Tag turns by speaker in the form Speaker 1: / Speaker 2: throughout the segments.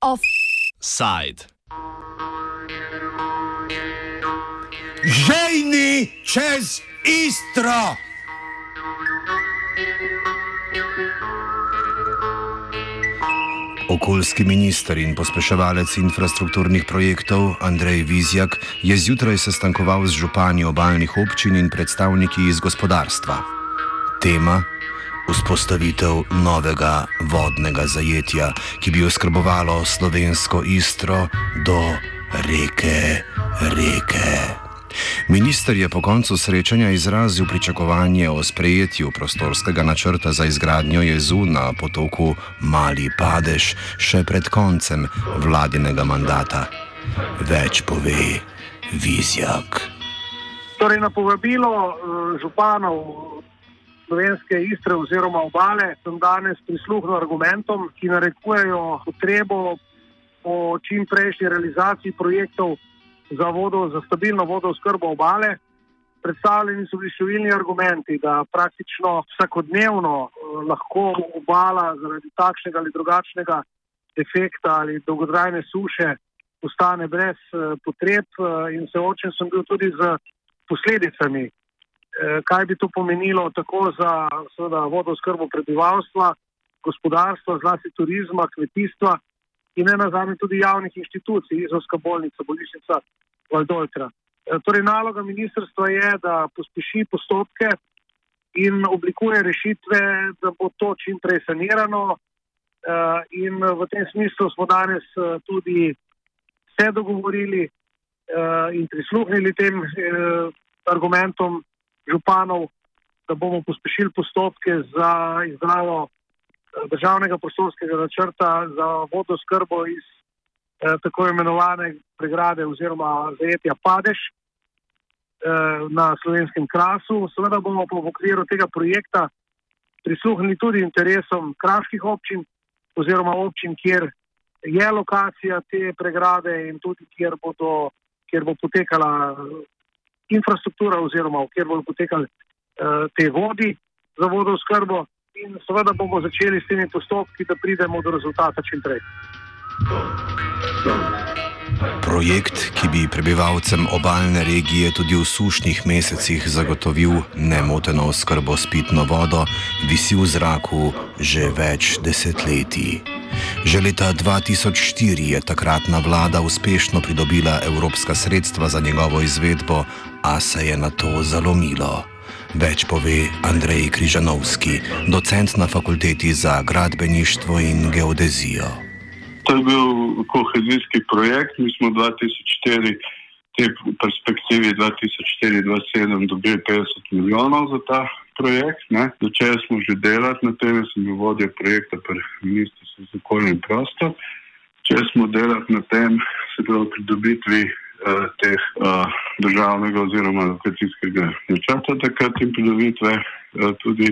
Speaker 1: Offside.
Speaker 2: Žejni čez Istro!
Speaker 3: Okoljski minister in pospeševalec infrastrukturnih projektov Andrej Vizjak je zjutraj sestankoval z župani obaljnih občin in predstavniki iz gospodarstva. Tema: Vzpostavitev novega vodnega zajetja, ki bi oskrbovalo slovensko istro do reke, reke. Minister je po koncu srečanja izrazil pričakovanje o sprejetju prostorskega načrta za izgradnjo jezu na potoku Mali Padež še pred koncem vladinega mandata. Več pove Vizjak.
Speaker 4: Torej, na povabilo uh, županov slovenske istre oziroma obale sem danes prisluhnil argumentom, ki narekujejo potrebo po čim prejšnji realizaciji projektov za, vodo, za stabilno vodoskrbo obale. Predstavljeni so bili številni argumenti, da praktično vsakodnevno eh, lahko obala zaradi takšnega ali drugačnega efekta ali dolgotrajne suše ostane brez eh, potreb eh, in se očem sem bil tudi z posledicami, kaj bi to pomenilo tako za seveda, vodoskrbo prebivalstva, gospodarstva, zlasti turizma, kmetijstva in ne nazadnje tudi javnih inštitucij, izolska bolnica, bolnišnica Valdoltra. E, torej, naloga ministrstva je, da pospeši postopke in oblikuje rešitve, da bo to čim prej sanirano. E, in v tem smislu smo danes tudi se dogovorili in prisluhnili tem argumentom županov, da bomo pospešili postopke za izdravo državnega prostorskega načrta za vodoskrbo iz eh, tako imenovane pregrade oziroma zajetja Padež eh, na slovenskem krasu. Seveda bomo pa v okviru tega projekta prisluhnili tudi interesom kraških občin oziroma občin, kjer je lokacija te pregrade in tudi kjer, bodo, kjer bo potekala infrastruktura oziroma kjer bodo potekali eh, te vodi za vodoskrbo in seveda bomo začeli s temi postopki, da pridemo do rezultata čim prej.
Speaker 3: Projekt, ki bi prebivalcem obaljne regije tudi v sušnih mesecih zagotovil nemoteno oskrbo s pitno vodo, visi v zraku že več desetletij. Že leta 2004 je takratna vlada uspešno pridobila evropska sredstva za njegovo izvedbo, a se je na to zalomilo. Več pove Andrej Križanovski, docent na fakulteti za gradbeništvo in geodezijo.
Speaker 5: To je bil kohezijski projekt. Mi smo 2004, te perspektivi 2004-2007, dobili 50 milijonov za ta projekt. Začeli smo že delati na tem, sem bil vodja projekta pri Ministrstvu za okolje in prostor. Začeli smo delati na tem, se pravi pridobitvi Eh, teh uh, državnega oziroma lokacijskega načrta takrat in pridobitve uh, tudi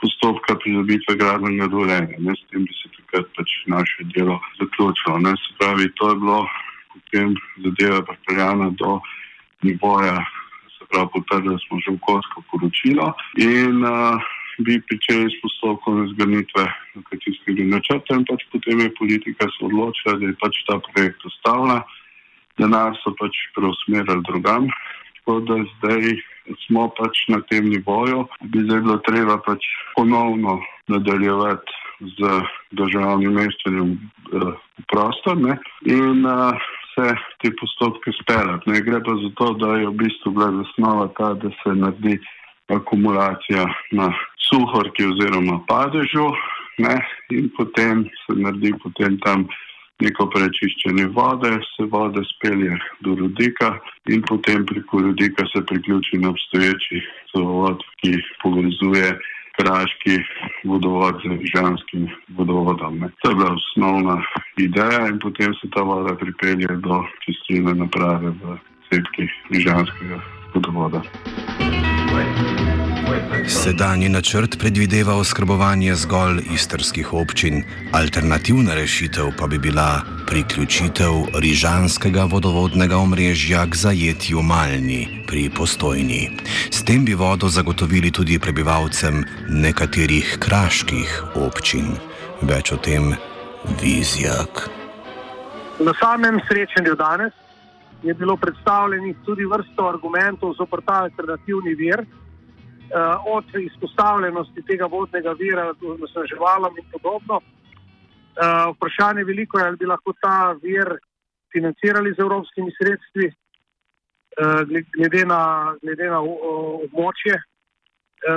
Speaker 5: postopka pridobitve gradbenega dovoljenja. Ne, s tem bi se takrat pač naše delo zaključilo. Ne, se pravi, to je bilo potem zadeva pripeljana do nivoja, se pravi, potrdili smo že okoljsko poročilo in uh, bi pričeli s postopkom izgraditve lokacijskega načrta in pač potem je politika se odločila, da je pač ta projekt ustavila denar so pač preusmerili drugam. Tako da zdaj smo pač na tem nivoju, bi zdaj bilo treba pač ponovno nadaljevati z državnim meščanjem eh, v prostor ne? in uh, vse te postopke speljati. Ne gre pa za to, da je v bistvu bila zasnova ta, da se naredi akumulacija na suhorki oziroma padežu ne? in potem se naredi potem tam neko prečiščenje vode, se voda spelje do rodika in potem preko rodika se priključi na obstoječi vodovod, ki povezuje kraški vodovod z žanskim vodovodom. Ne. To je bila osnovna ideja in potem se ta voda pripelje do čistilne naprave v cepki žanskega vodovoda.
Speaker 3: Sedanji načrt predvideva oskrbovanje zgolj istrskih občin, alternativna rešitev pa bi bila priključitev rižanskega vodovodnega omrežja k zajetju Malni pri postojni. S tem bi vodo zagotovili tudi prebivalcem nekaterih kraških občin. Več o tem vizijak.
Speaker 4: Na samem srečanju danes je bilo predstavljenih tudi vrsto argumentov za ta alternativni vir, od izpostavljenosti tega vodnega vira do nasnaževalom in podobno. Eh, vprašanje veliko je, ali bi lahko ta vir financirali z evropskimi sredstvi, eh, glede na, glede na območje.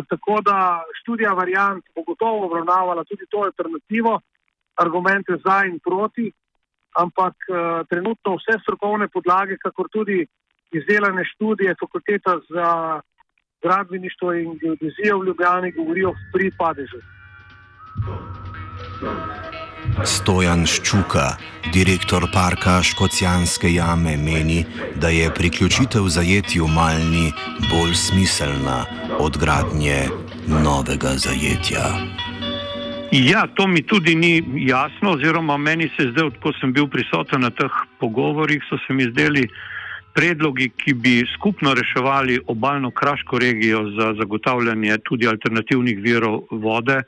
Speaker 4: Tako da študija variant bo gotovo obravnavala tudi to alternativo, argumente za in proti ampak uh, trenutno vse strokovne podlage, kakor tudi izdelane študije fakulteta za gradbeništvo in geodezijo v Ljubljani govorijo pri padežu.
Speaker 3: Stojan Ščuka, direktor parka Škocijanske jame, meni, da je priključitev zajetju Malni bolj smiselna od gradnje novega zajetja.
Speaker 1: Ja, to mi tudi ni jasno, oziroma meni se je zdelo, ko sem bil prisoten na teh pogovorih, so se mi zdeli predlogi, ki bi skupno reševali obaljno kraško regijo za zagotavljanje tudi alternativnih virov vode,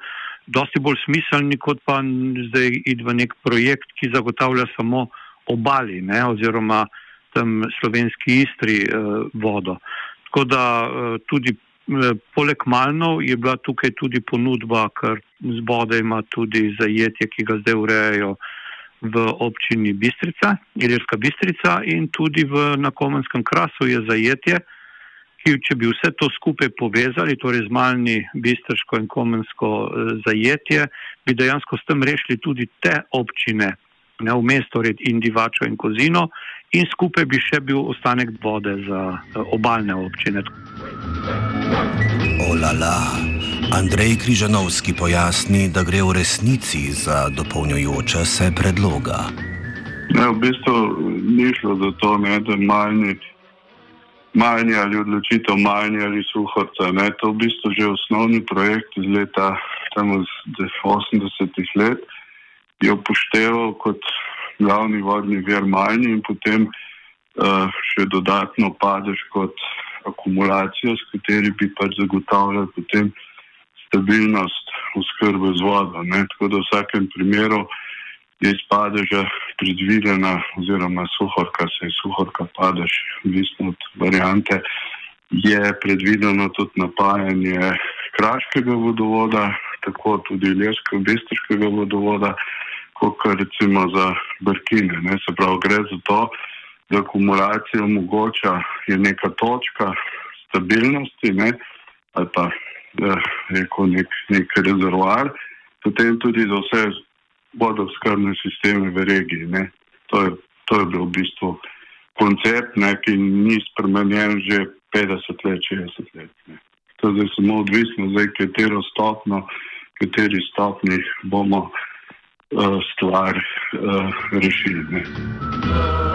Speaker 1: dosti bolj smiselni, kot pa zdaj id v nek projekt, ki zagotavlja samo obali, ne, oziroma tam slovenski istri eh, vodo. Tako da eh, tudi Eh, poleg Malnov je bila tukaj tudi ponudba, ker z bode ima tudi zajetje, ki ga zdaj urejajo v občini Bistrica, Ilirska Bistrica in tudi v nakomenskem krasu je zajetje, ki če bi vse to skupaj povezali, torej z Malni, Bistrško in komensko eh, zajetje, bi dejansko s tem rešili tudi te občine, ne v mesto, torej in Divačo in Kozino in skupaj bi še bil ostanek vode za eh, obaljne občine.
Speaker 3: Olala. Andrej Križanovski pojasni, da gre v resnici za dopolnjujoče se predloga.
Speaker 5: Ne, v bistvu ni šlo za to, ne, da manjni, manjni ali odločitev manjni ali suhorca. Ne. To je v bistvu že osnovni projekt iz leta 80-ih let, je upošteval kot glavni vodni vir manjni in potem uh, še dodatno padeš kot akumulacijo, s kateri bi pač zagotavljali potem stabilnost oskrbe z vodo. Ne? Tako da v vsakem primeru je izpade že predvidena, oziroma suhorka, se je suhorka padeš, odvisno od variante, je predvideno tudi napajanje kraškega vodovoda, tako tudi leskega, bestrškega vodovoda, kot recimo za brkine. Ne? Se pravi, gre za to, da akumulacija omogoča neka točka stabilnosti ne, ali pa reko, nek, nek rezervoar, potem tudi za vse vodoskrbne sisteme v regiji. To je, to je bil v bistvu koncept, ne, ki ni spremenjen že 50 let, 60 let. Ne. To je samo odvisno, zdaj, katero stopno, kateri stopni bomo uh, stvar uh, rešili. Ne.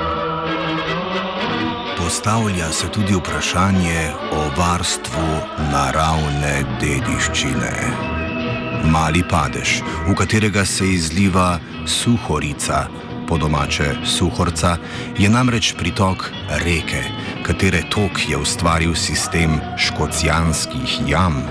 Speaker 3: Postavlja se tudi vprašanje o varstvu naravne dediščine. Mali padež, v katerega se izliva suhorica, po domače suhorca, je namreč pritok reke, katere tok je ustvaril sistem škocijanskih jam.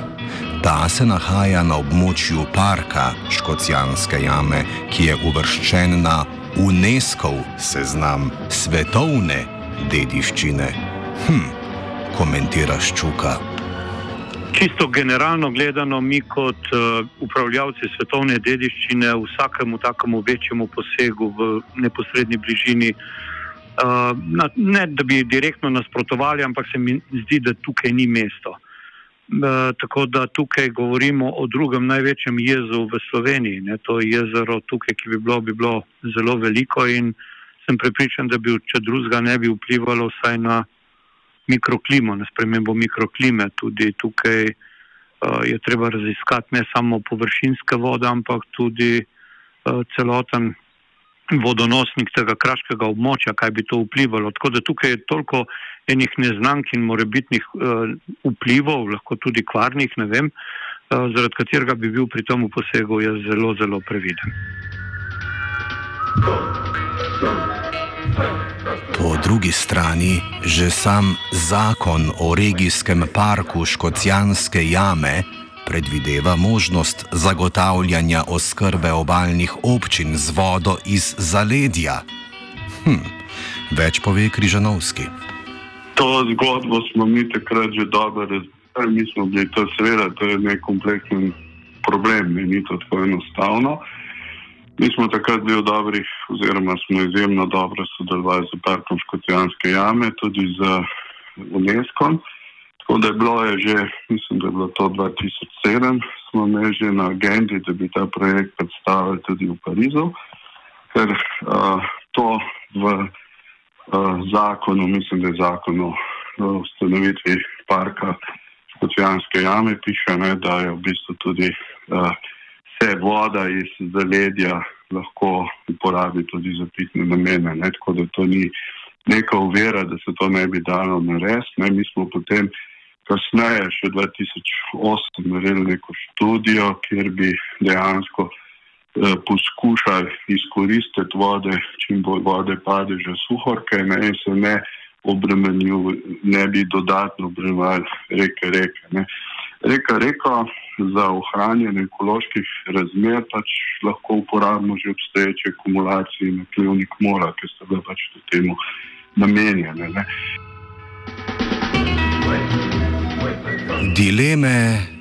Speaker 3: Ta se nahaja na območju parka Škocijanske jame, ki je uvrščen na UNESCO seznam svetovne dediščine. Hm, komentiraš čuka.
Speaker 1: Čisto generalno gledano, mi kot uh, upravljavci svetovne dediščine vsakemu takemu večjemu posegu v neposrednji bližini, uh, na, ne da bi direktno nasprotovali, ampak se mi zdi, da tukaj ni mesto. Uh, tako da tukaj govorimo o drugem največjem jezu v Sloveniji. Ne, to jezero tukaj, ki bi bilo, bi bilo zelo veliko in uh, sem prepričan, da bi, če drugega ne bi vplivalo vsaj na mikroklimo, na spremembo mikroklime. Tudi tukaj uh, je treba raziskati ne samo površinske vode, ampak tudi uh, celoten vodonosnik tega kraškega območja, kaj bi to vplivalo. Tako da tukaj je toliko enih neznank in morebitnih uh, vplivov, lahko tudi kvarnih, ne vem, uh, zaradi katerega bi bil pri tem posegu jaz zelo, zelo previden.
Speaker 3: Thank you. Po drugi strani že sam zakon o regijskem parku Škocijanske jame predvideva možnost zagotavljanja oskrbe obaljnih občin z vodo iz zaledja. Hm, več pove Križanovski.
Speaker 5: To zgodbo smo mi takrat že dobro razumeli. Mi smo bili to, seveda, to je nek kompleksen problem, ni to tako enostavno. Mi smo takrat bili v dobrih, oziroma smo izjemno dobro sodelovali z parkom Škocijanske jame, tudi z UNESCO. Tako da je bilo je že, mislim, da je bilo to 2007, smo imeli že na agendi, da bi ta projekt predstavili tudi v Parizu, ker uh, to v uh, zakonu, mislim, da je zakon o ustanovitvi parka Škocijanske jame, piše, ne, da je v bistvu tudi uh, se voda iz zaledja lahko uporabi tudi za pitne namene. Ne, tako da to ni neka uvera, da se to ne bi dalo narediti. Mi smo potem kasneje, še 2008, naredili neko študijo, kjer bi dejansko eh, poskušali izkoristiti vode, čim bolj vode pade že suhorke ne, in se ne obremenil, ne bi dodatno obremenil reke, reke. Ne. Reka, reka za ohranjanje ekoloških razmer pač lahko uporabimo že obstoječe akumulacije in naklivnik mora, ki so bile pač temu namenjene. Ne.
Speaker 3: Dileme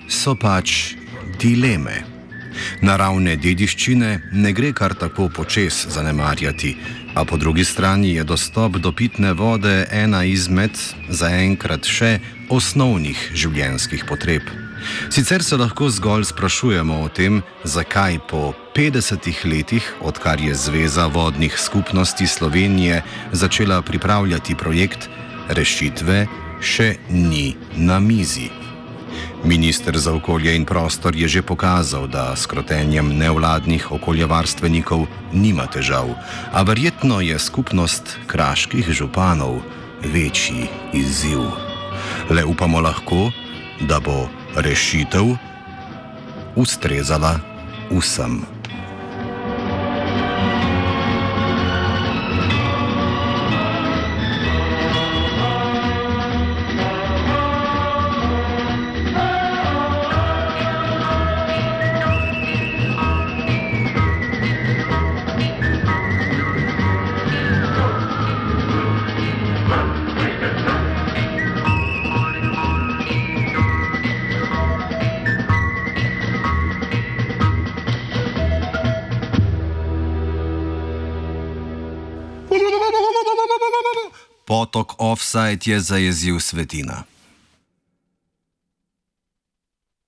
Speaker 3: so pač dileme. Naravne dediščine ne gre kar tako počes zanemarjati, a po drugi strani je dostop do pitne vode ena izmed, zaenkrat še, osnovnih življenjskih potreb. Sicer se lahko zgolj sprašujemo o tem, zakaj po 50 letih, odkar je Zveza vodnih skupnosti Slovenije začela pripravljati projekt, rešitve še ni na mizi. Ministr za okolje in prostor je že pokazal, da s krotenjem nevladnih okoljevarstvenikov nima težav, a verjetno je skupnost kraških županov večji izziv. Le upamo lahko, da bo rešitev ustrezala vsem. Offside je zajezil svetina.